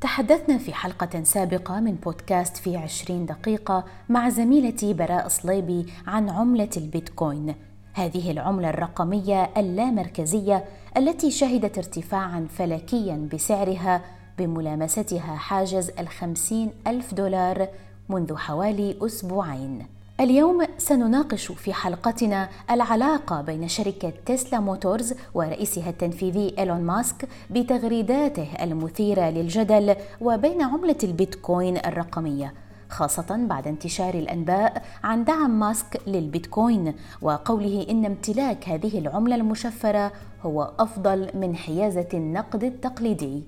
تحدثنا في حلقة سابقة من بودكاست في عشرين دقيقة مع زميلتي براء صليبي عن عملة البيتكوين. هذه العملة الرقمية اللامركزية التي شهدت ارتفاعا فلكيا بسعرها بملامستها حاجز الخمسين ألف دولار منذ حوالي أسبوعين. اليوم سنناقش في حلقتنا العلاقة بين شركة تسلا موتورز ورئيسها التنفيذي إيلون ماسك بتغريداته المثيرة للجدل وبين عملة البيتكوين الرقمية خاصة بعد انتشار الأنباء عن دعم ماسك للبيتكوين وقوله إن امتلاك هذه العملة المشفرة هو أفضل من حيازة النقد التقليدي.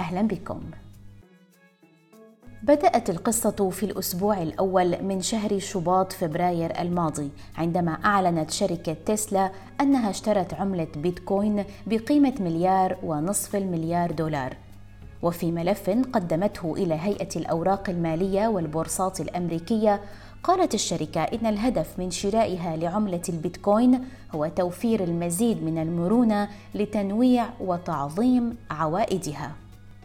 أهلا بكم. بدأت القصة في الأسبوع الأول من شهر شباط فبراير الماضي عندما أعلنت شركة تسلا أنها اشترت عملة بيتكوين بقيمة مليار ونصف المليار دولار. وفي ملف قدمته إلى هيئة الأوراق المالية والبورصات الأمريكية قالت الشركة إن الهدف من شرائها لعملة البيتكوين هو توفير المزيد من المرونة لتنويع وتعظيم عوائدها.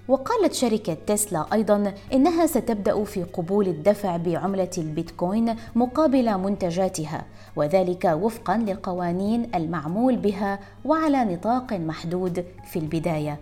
وقالت شركة تسلا أيضا إنها ستبدأ في قبول الدفع بعملة البيتكوين مقابل منتجاتها وذلك وفقا للقوانين المعمول بها وعلى نطاق محدود في البداية.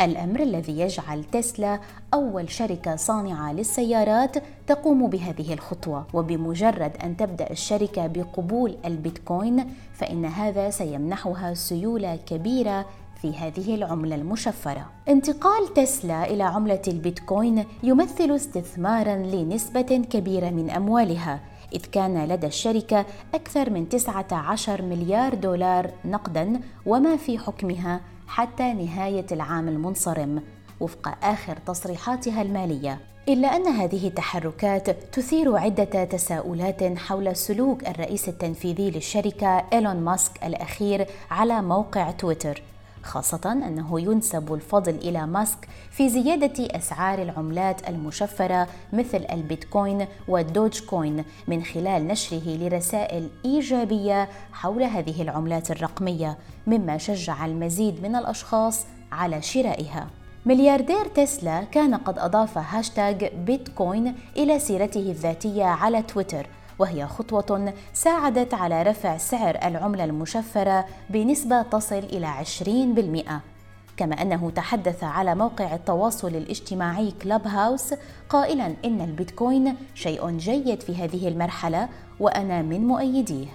الأمر الذي يجعل تسلا أول شركة صانعة للسيارات تقوم بهذه الخطوة. وبمجرد أن تبدأ الشركة بقبول البيتكوين فإن هذا سيمنحها سيولة كبيرة في هذه العملة المشفرة. انتقال تسلا إلى عملة البيتكوين يمثل استثمارا لنسبة كبيرة من أموالها، إذ كان لدى الشركة أكثر من 19 مليار دولار نقدا وما في حكمها حتى نهاية العام المنصرم وفق آخر تصريحاتها المالية. إلا أن هذه التحركات تثير عدة تساؤلات حول سلوك الرئيس التنفيذي للشركة إيلون ماسك الأخير على موقع تويتر خاصة أنه ينسب الفضل إلى ماسك في زيادة أسعار العملات المشفرة مثل البيتكوين والدوج كوين من خلال نشره لرسائل إيجابية حول هذه العملات الرقمية مما شجع المزيد من الأشخاص على شرائها. ملياردير تسلا كان قد أضاف هاشتاغ بيتكوين إلى سيرته الذاتية على تويتر وهي خطوة ساعدت على رفع سعر العملة المشفرة بنسبة تصل إلى 20% كما أنه تحدث على موقع التواصل الاجتماعي كلوب هاوس قائلا إن البيتكوين شيء جيد في هذه المرحلة وأنا من مؤيديه.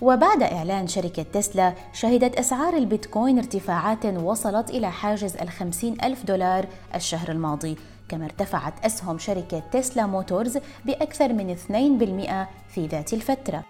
وبعد إعلان شركة تسلا شهدت أسعار البيتكوين ارتفاعات وصلت إلى حاجز الخمسين ألف دولار الشهر الماضي. كما ارتفعت أسهم شركة تسلا موتورز بأكثر من 2% في ذات الفترة.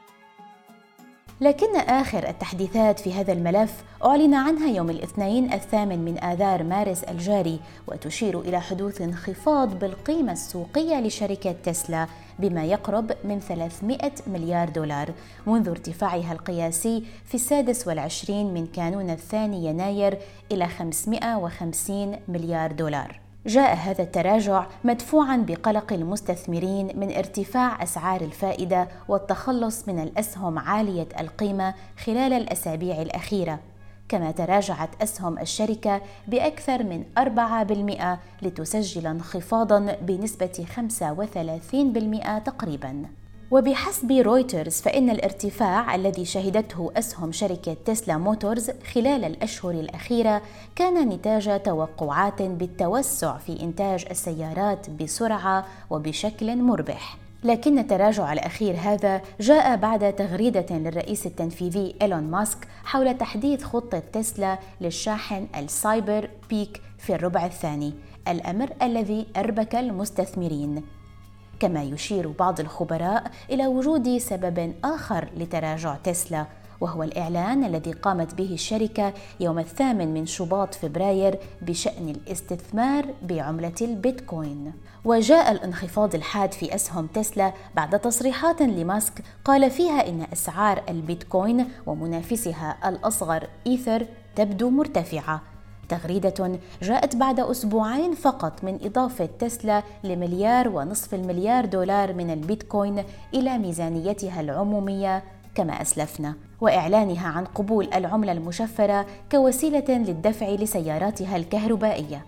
لكن آخر التحديثات في هذا الملف أعلن عنها يوم الاثنين الثامن من آذار مارس الجاري وتشير إلى حدوث انخفاض بالقيمة السوقية لشركة تسلا بما يقرب من 300 مليار دولار منذ ارتفاعها القياسي في السادس والعشرين من كانون الثاني يناير إلى 550 مليار دولار. جاء هذا التراجع مدفوعا بقلق المستثمرين من ارتفاع أسعار الفائدة والتخلص من الأسهم عالية القيمة خلال الأسابيع الأخيرة. كما تراجعت أسهم الشركة بأكثر من 4% لتسجل انخفاضا بنسبة 35% تقريبا. وبحسب رويترز فإن الارتفاع الذي شهدته أسهم شركة تسلا موتورز خلال الأشهر الأخيرة كان نتاج توقعات بالتوسع في إنتاج السيارات بسرعة وبشكل مربح. لكن التراجع الأخير هذا جاء بعد تغريدة للرئيس التنفيذي إيلون ماسك حول تحديث خطة تسلا للشاحن السايبر تراك في الربع الثاني، الأمر الذي أربك المستثمرين. كما يشير بعض الخبراء إلى وجود سبب آخر لتراجع تسلا وهو الإعلان الذي قامت به الشركة يوم الثامن من شباط فبراير بشأن الاستثمار بعملة البيتكوين. وجاء الانخفاض الحاد في أسهم تسلا بعد تصريحات لماسك قال فيها إن أسعار البيتكوين ومنافسها الأصغر إيثر تبدو مرتفعة تغريدة جاءت بعد أسبوعين فقط من إضافة تسلا لمليار ونصف المليار دولار من البيتكوين إلى ميزانيتها العمومية كما أسلفنا وإعلانها عن قبول العملة المشفرة كوسيلة للدفع لسياراتها الكهربائية.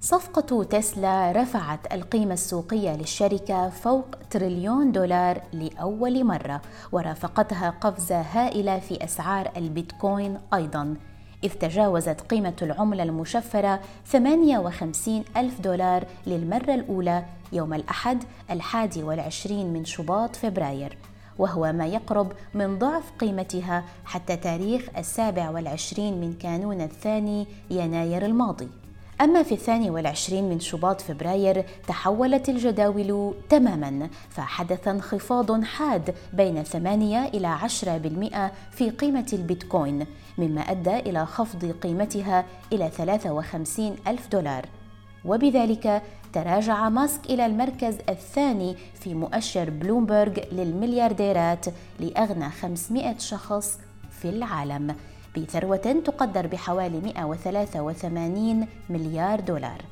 صفقة تسلا رفعت القيمة السوقية للشركة فوق تريليون دولار لأول مرة ورافقتها قفزة هائلة في أسعار البيتكوين أيضاً. إذ تجاوزت قيمة العملة المشفرة 58 ألف دولار للمرة الأولى يوم الأحد الحادي والعشرين من شباط فبراير وهو ما يقرب من ضعف قيمتها حتى تاريخ السابع والعشرين من كانون الثاني يناير الماضي. أما في الثاني والعشرين من شباط فبراير تحولت الجداول تماما فحدث انخفاض حاد بين 8 إلى 10% في قيمة البيتكوين مما أدى إلى خفض قيمتها إلى 53 ألف دولار. وبذلك تراجع ماسك إلى المركز الثاني في مؤشر بلومبرج للمليارديرات لأغنى 500 شخص في العالم بثروة تقدر بحوالي 183 مليار دولار.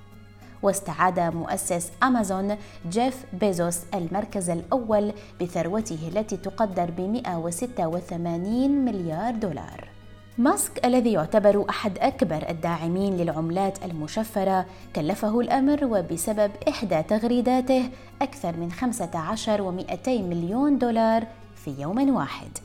واستعاد مؤسس أمازون جيف بيزوس المركز الأول بثروته التي تقدر ب 186 مليار دولار. ماسك الذي يعتبر أحد أكبر الداعمين للعملات المشفرة كلفه الأمر وبسبب إحدى تغريداته أكثر من 15 و200 مليون دولار في يوم واحد.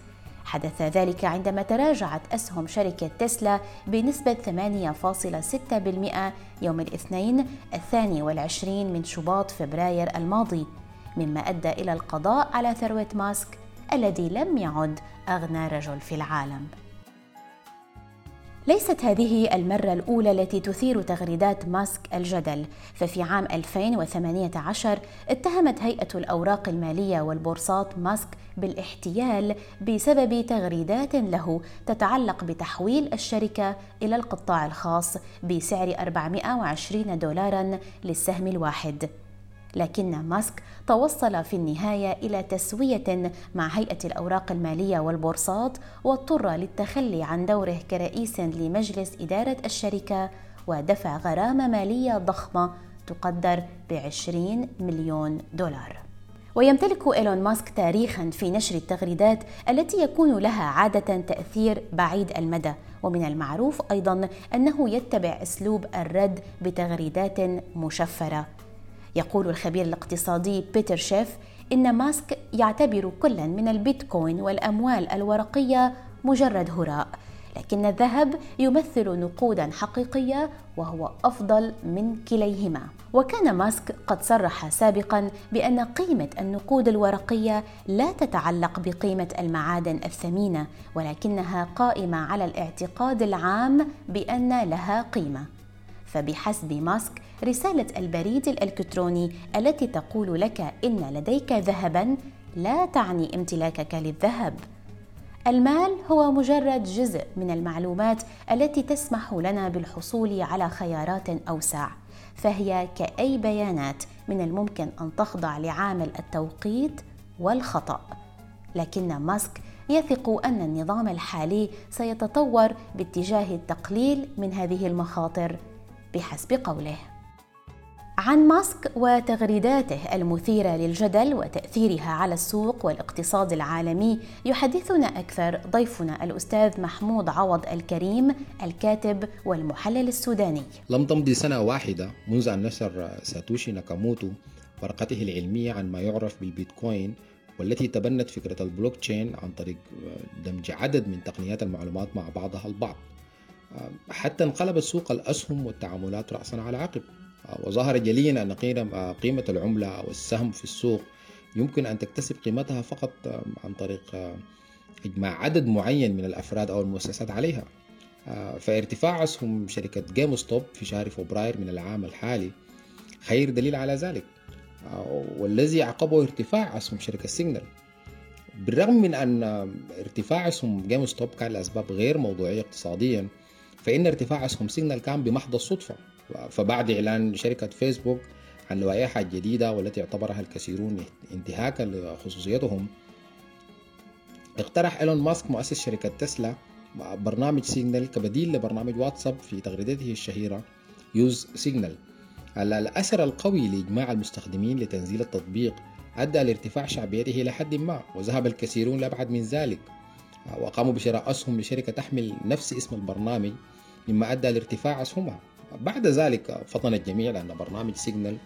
حدث ذلك عندما تراجعت أسهم شركة تسلا بنسبة 8.6% يوم الاثنين الثاني والعشرين من شباط فبراير الماضي مما أدى إلى القضاء على ثروة ماسك الذي لم يعد أغنى رجل في العالم. ليست هذه المرة الأولى التي تثير تغريدات ماسك الجدل، ففي عام 2018 اتهمت هيئة الأوراق المالية والبورصات ماسك بالاحتيال بسبب تغريدات له تتعلق بتحويل الشركة إلى القطاع الخاص بسعر 420 دولارا للسهم الواحد. لكن ماسك توصل في النهاية إلى تسوية مع هيئة الأوراق المالية والبورصات واضطر للتخلي عن دوره كرئيس لمجلس إدارة الشركة ودفع غرامة مالية ضخمة تقدر ب 20 مليون دولار. ويمتلك إيلون ماسك تاريخا في نشر التغريدات التي يكون لها عادة تأثير بعيد المدى ومن المعروف أيضا أنه يتبع أسلوب الرد بتغريدات مشفرة يقول الخبير الاقتصادي بيتر شيف إن ماسك يعتبر كلا من البيتكوين والأموال الورقية مجرد هراء لكن الذهب يمثل نقودا حقيقية وهو أفضل من كليهما. وكان ماسك قد صرح سابقا بأن قيمة النقود الورقية لا تتعلق بقيمة المعادن الثمينة ولكنها قائمة على الاعتقاد العام بأن لها قيمة. فبحسب ماسك رسالة البريد الإلكتروني التي تقول لك إن لديك ذهبا لا تعني امتلاكك للذهب. المال هو مجرد جزء من المعلومات التي تسمح لنا بالحصول على خيارات أوسع، فهي كأي بيانات من الممكن أن تخضع لعامل التوقيت والخطأ. لكن ماسك يثق أن النظام الحالي سيتطور باتجاه التقليل من هذه المخاطر بحسب قوله. عن ماسك وتغريداته المثيرة للجدل وتأثيرها على السوق والاقتصاد العالمي يحدثنا أكثر ضيفنا الأستاذ محمود عوض الكريم الكاتب والمحلل السوداني. لم تمضي سنة واحدة منذ أن نشر ساتوشي ناكاموتو ورقته العلمية عن ما يعرف بالبيتكوين والتي تبنت فكرة البلوك تشين عن طريق دمج عدد من تقنيات المعلومات مع بعضها البعض. حتى انقلب سوق الأسهم والتعاملات رأسا على عقب وظهر جليا أن قيمة العملة أو السهم في السوق يمكن أن تكتسب قيمتها فقط عن طريق إجماع عدد معين من الأفراد أو المؤسسات عليها. فارتفاع أسهم شركة جيم ستوب في شهر فبراير من العام الحالي خير دليل على ذلك. والذي عقبه ارتفاع أسهم شركة سيجنال بالرغم من أن ارتفاع أسهم جيم ستوب كان لأسباب غير موضوعية اقتصاديا فإن ارتفاع أسهم سيجنال كان بمحض الصدفة. فبعد إعلان شركة فيسبوك عن لوائحها الجديدة والتي اعتبرها الكثيرون انتهاكا لخصوصيتهم اقترح إيلون ماسك مؤسس شركة تسلا برنامج سيجنال كبديل لبرنامج واتساب في تغريدته الشهيرة use Signal. الأثر القوي لإجماع المستخدمين لتنزيل التطبيق أدى لارتفاع شعبيته إلى حد ما وذهب الكثيرون لأبعد من ذلك. وقاموا بشراء أسهم لشركة تحمل نفس اسم البرنامج مما أدى لارتفاع أسهمها. بعد ذلك فطن الجميع لأن برنامج سيجنال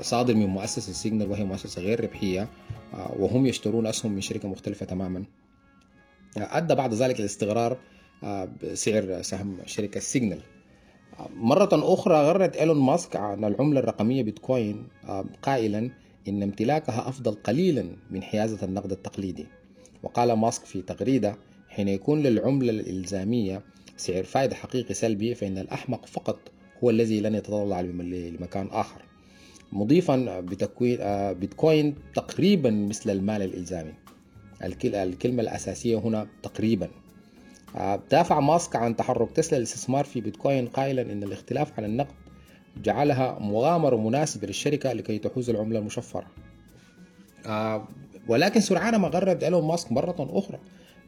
صادر من مؤسسة سيجنال وهي مؤسسة غير ربحية وهم يشترون أسهم من شركة مختلفة تماما. أدى بعد ذلك الاستقرار بسعر سهم شركة سيجنال مرة أخرى غرد إيلون ماسك عن العملة الرقمية بيتكوين قائلا إن امتلاكها أفضل قليلا من حيازة النقد التقليدي. وقال ماسك في تغريدة حين يكون للعملة الإلزامية سعر فائدة حقيقي سلبي فإن الأحمق فقط هو الذي لن يتطلع لمكان آخر. مضيفا بتكوين بيتكوين تقريبا مثل المال الإلزامي. الكلمة الأساسية هنا تقريبا. دافع ماسك عن تحرك تسلا للاستثمار في بيتكوين قائلا إن الاختلاف عن النقد جعلها مغامرة مناسبة للشركة لكي تحوز العملة المشفرة. ولكن سرعان ما غرد إيلون ماسك مرة أخرى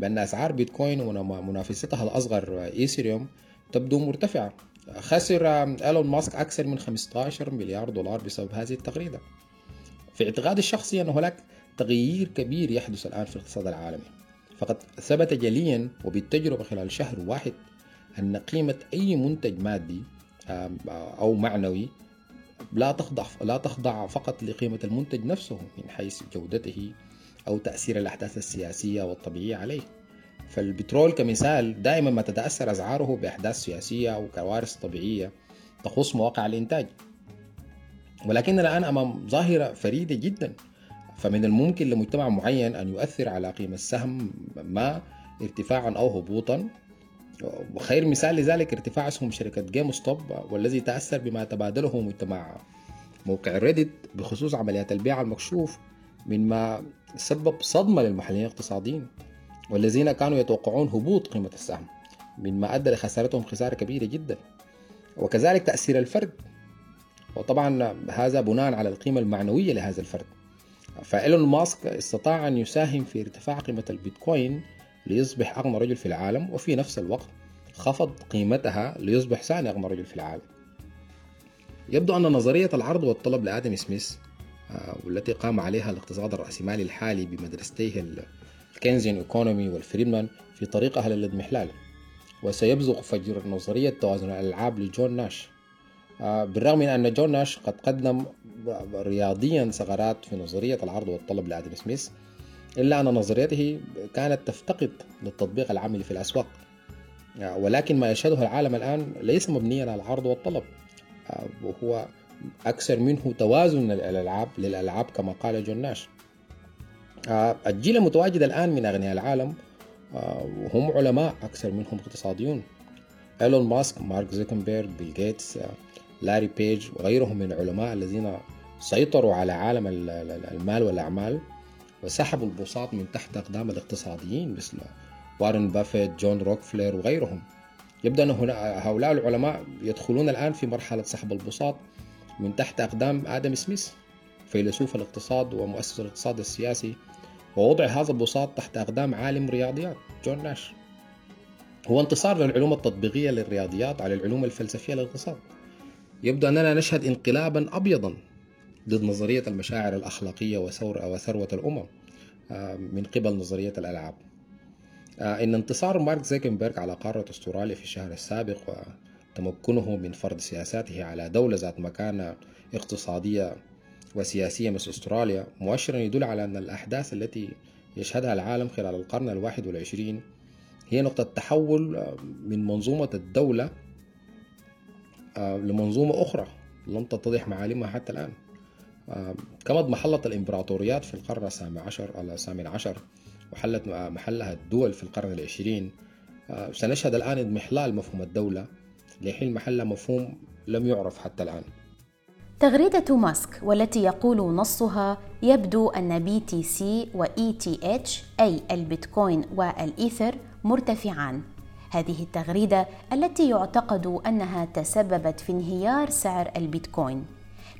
بأن أسعار بيتكوين ومنافستها الأصغر إيثيريوم تبدو مرتفعة. خسر إيلون ماسك أكثر من 15 مليار دولار بسبب هذه التغريدة. في اعتقادي الشخصي أن هناك تغيير كبير يحدث الآن في الاقتصاد العالمي. فقد ثبت جليا وبالتجربة خلال شهر واحد أن قيمة أي منتج مادي أو معنوي لا تخضع لا تخضع فقط لقيمة المنتج نفسه من حيث جودته أو تأثير الأحداث السياسية والطبيعية عليه. فالبترول كمثال دائما ما تتأثر أسعاره بأحداث سياسية أو كوارث طبيعية تخص مواقع الإنتاج. ولكننا الآن أمام ظاهرة فريدة جدا. فمن الممكن لمجتمع معين أن يؤثر على قيمة السهم ما ارتفاعا أو هبوطا. وخير مثال لذلك ارتفاع اسهم شركة جيم ستوب والذي تأثر بما تبادله مجتمع موقع ريدت بخصوص عمليات البيع المكشوف مما سبب صدمة للمحللين الاقتصاديين والذين كانوا يتوقعون هبوط قيمة السهم مما أدى لخسارتهم خسارة كبيرة جدا. وكذلك تأثير الفرد. وطبعا هذا بناء على القيمة المعنوية لهذا الفرد. فإيلون ماسك استطاع أن يساهم في ارتفاع قيمة البيتكوين ليصبح أغنى رجل في العالم وفي نفس الوقت خفض قيمتها ليصبح ثاني أغنى رجل في العالم. يبدو أن نظرية العرض والطلب لآدم سميث والتي قام عليها الاقتصاد الرأسمالي الحالي بمدرستيه الكينزيان إيكونومي والفريدمان في طريقها للاضمحلال وسيبزغ فجر نظرية توازن الألعاب لجون ناش. بالرغم من أن جون ناش قد قدم رياضيا ثغرات في نظرية العرض والطلب لآدم سميث إلا أن نظريته كانت تفتقد للتطبيق العملي في الأسواق. ولكن ما يشهده العالم الآن ليس مبنيا على العرض والطلب. وهو أكثر منه توازن الألعاب للألعاب كما قال جون ناش. الجيل المتواجد الآن من أغنياء العالم هم علماء أكثر منهم اقتصاديون. إيلون ماسك مارك زوكنبيرغ بيل جيتس لاري بيج وغيرهم من العلماء الذين سيطروا على عالم المال والأعمال وسحبوا البساط من تحت أقدام الاقتصاديين مثل وارن بافيت جون روكفلير وغيرهم. يبدو أن هؤلاء العلماء يدخلون الآن في مرحلة سحب البساط من تحت أقدام آدم سميث فيلسوف الاقتصاد ومؤسس الاقتصاد السياسي ووضع هذا البساط تحت أقدام عالم رياضيات جون ناش. هو انتصار للعلوم التطبيقية للرياضيات على العلوم الفلسفية للاقتصاد. يبدو أننا نشهد انقلابا أبيضا ضد نظرية المشاعر الأخلاقية وثروة الأمم من قبل نظرية الألعاب. إن انتصار مارك زيكنبرغ على قارة أستراليا في الشهر السابق وتمكنه من فرض سياساته على دولة ذات مكانة اقتصادية وسياسية مثل أستراليا مؤشرا يدل على أن الأحداث التي يشهدها العالم خلال القرن الواحد والعشرين هي نقطة تحول من منظومة الدولة لمنظومة أخرى لم تتضح معالمها حتى الآن. كما اضمحلت الإمبراطوريات في القرن السابع عشر الثامن عشر وحلت محلها الدول في القرن العشرين. سنشهد الآن اضمحلال مفهوم الدولة ليحل محلها مفهوم لم يعرف حتى الآن. تغريدة ماسك والتي يقول نصها يبدو أن BTC و ETH أي البيتكوين والإيثر مرتفعان. هذه التغريدة التي يعتقد أنها تسببت في انهيار سعر البيتكوين.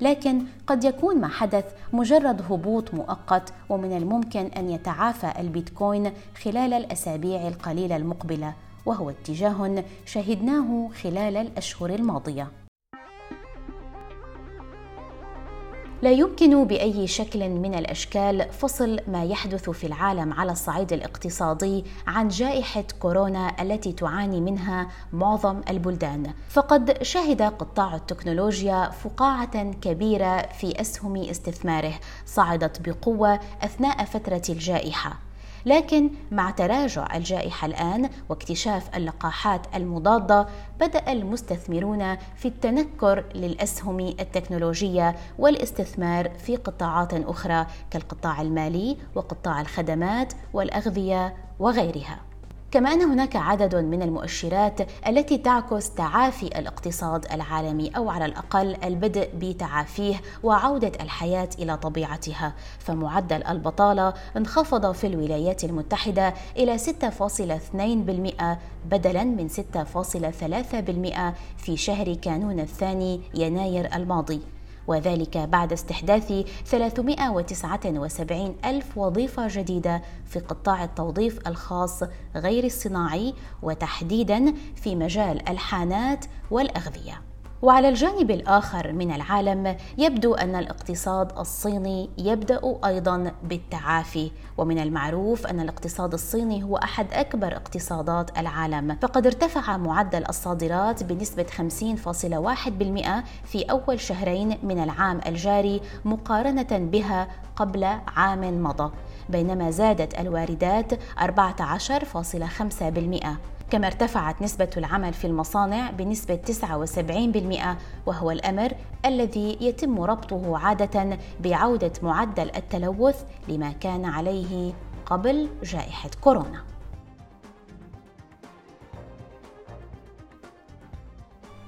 لكن قد يكون ما حدث مجرد هبوط مؤقت ومن الممكن أن يتعافى البيتكوين خلال الأسابيع القليلة المقبلة. وهو اتجاه شهدناه خلال الأشهر الماضية. لا يمكن بأي شكل من الأشكال فصل ما يحدث في العالم على الصعيد الاقتصادي عن جائحة كورونا التي تعاني منها معظم البلدان. فقد شهد قطاع التكنولوجيا فقاعة كبيرة في أسهم استثماره صعدت بقوة أثناء فترة الجائحة. لكن مع تراجع الجائحة الآن واكتشاف اللقاحات المضادة بدأ المستثمرون في التنكر للأسهم التكنولوجية والاستثمار في قطاعات أخرى كالقطاع المالي وقطاع الخدمات والأغذية وغيرها. كما أن هناك عدد من المؤشرات التي تعكس تعافي الاقتصاد العالمي أو على الأقل البدء بتعافيه وعودة الحياة إلى طبيعتها. فمعدل البطالة انخفض في الولايات المتحدة إلى 6.2% بدلا من 6.3% في شهر كانون الثاني يناير الماضي. وذلك بعد استحداث 379 ألف وظيفة جديدة في قطاع التوظيف الخاص غير الصناعي وتحديدا في مجال الحانات والأغذية. وعلى الجانب الآخر من العالم يبدو أن الاقتصاد الصيني يبدأ أيضا بالتعافي ومن المعروف أن الاقتصاد الصيني هو أحد أكبر اقتصادات العالم. فقد ارتفع معدل الصادرات بنسبة 50.1% في أول شهرين من العام الجاري مقارنة بها قبل عام مضى بينما زادت الواردات 14.5% كما ارتفعت نسبة العمل في المصانع بنسبة 79% وهو الأمر الذي يتم ربطه عادة بعودة معدل التلوث لما كان عليه قبل جائحة كورونا.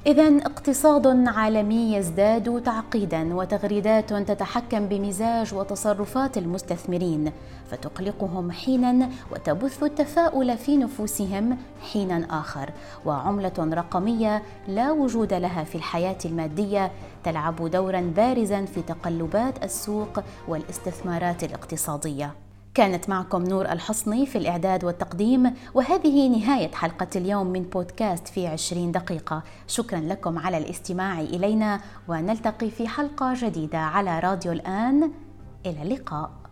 إذا اقتصاد عالمي يزداد تعقيدا وتغريدات تتحكم بمزاج وتصرفات المستثمرين فتقلقهم حينا وتبث التفاؤل في نفوسهم حينا آخر. وعملة رقمية لا وجود لها في الحياة المادية تلعب دورا بارزا في تقلبات السوق والاستثمارات الاقتصادية. كانت معكم نور الحصني في الإعداد والتقديم وهذه نهاية حلقة اليوم من بودكاست في عشرين دقيقة. شكرا لكم على الاستماع إلينا ونلتقي في حلقة جديدة على راديو الآن. إلى اللقاء.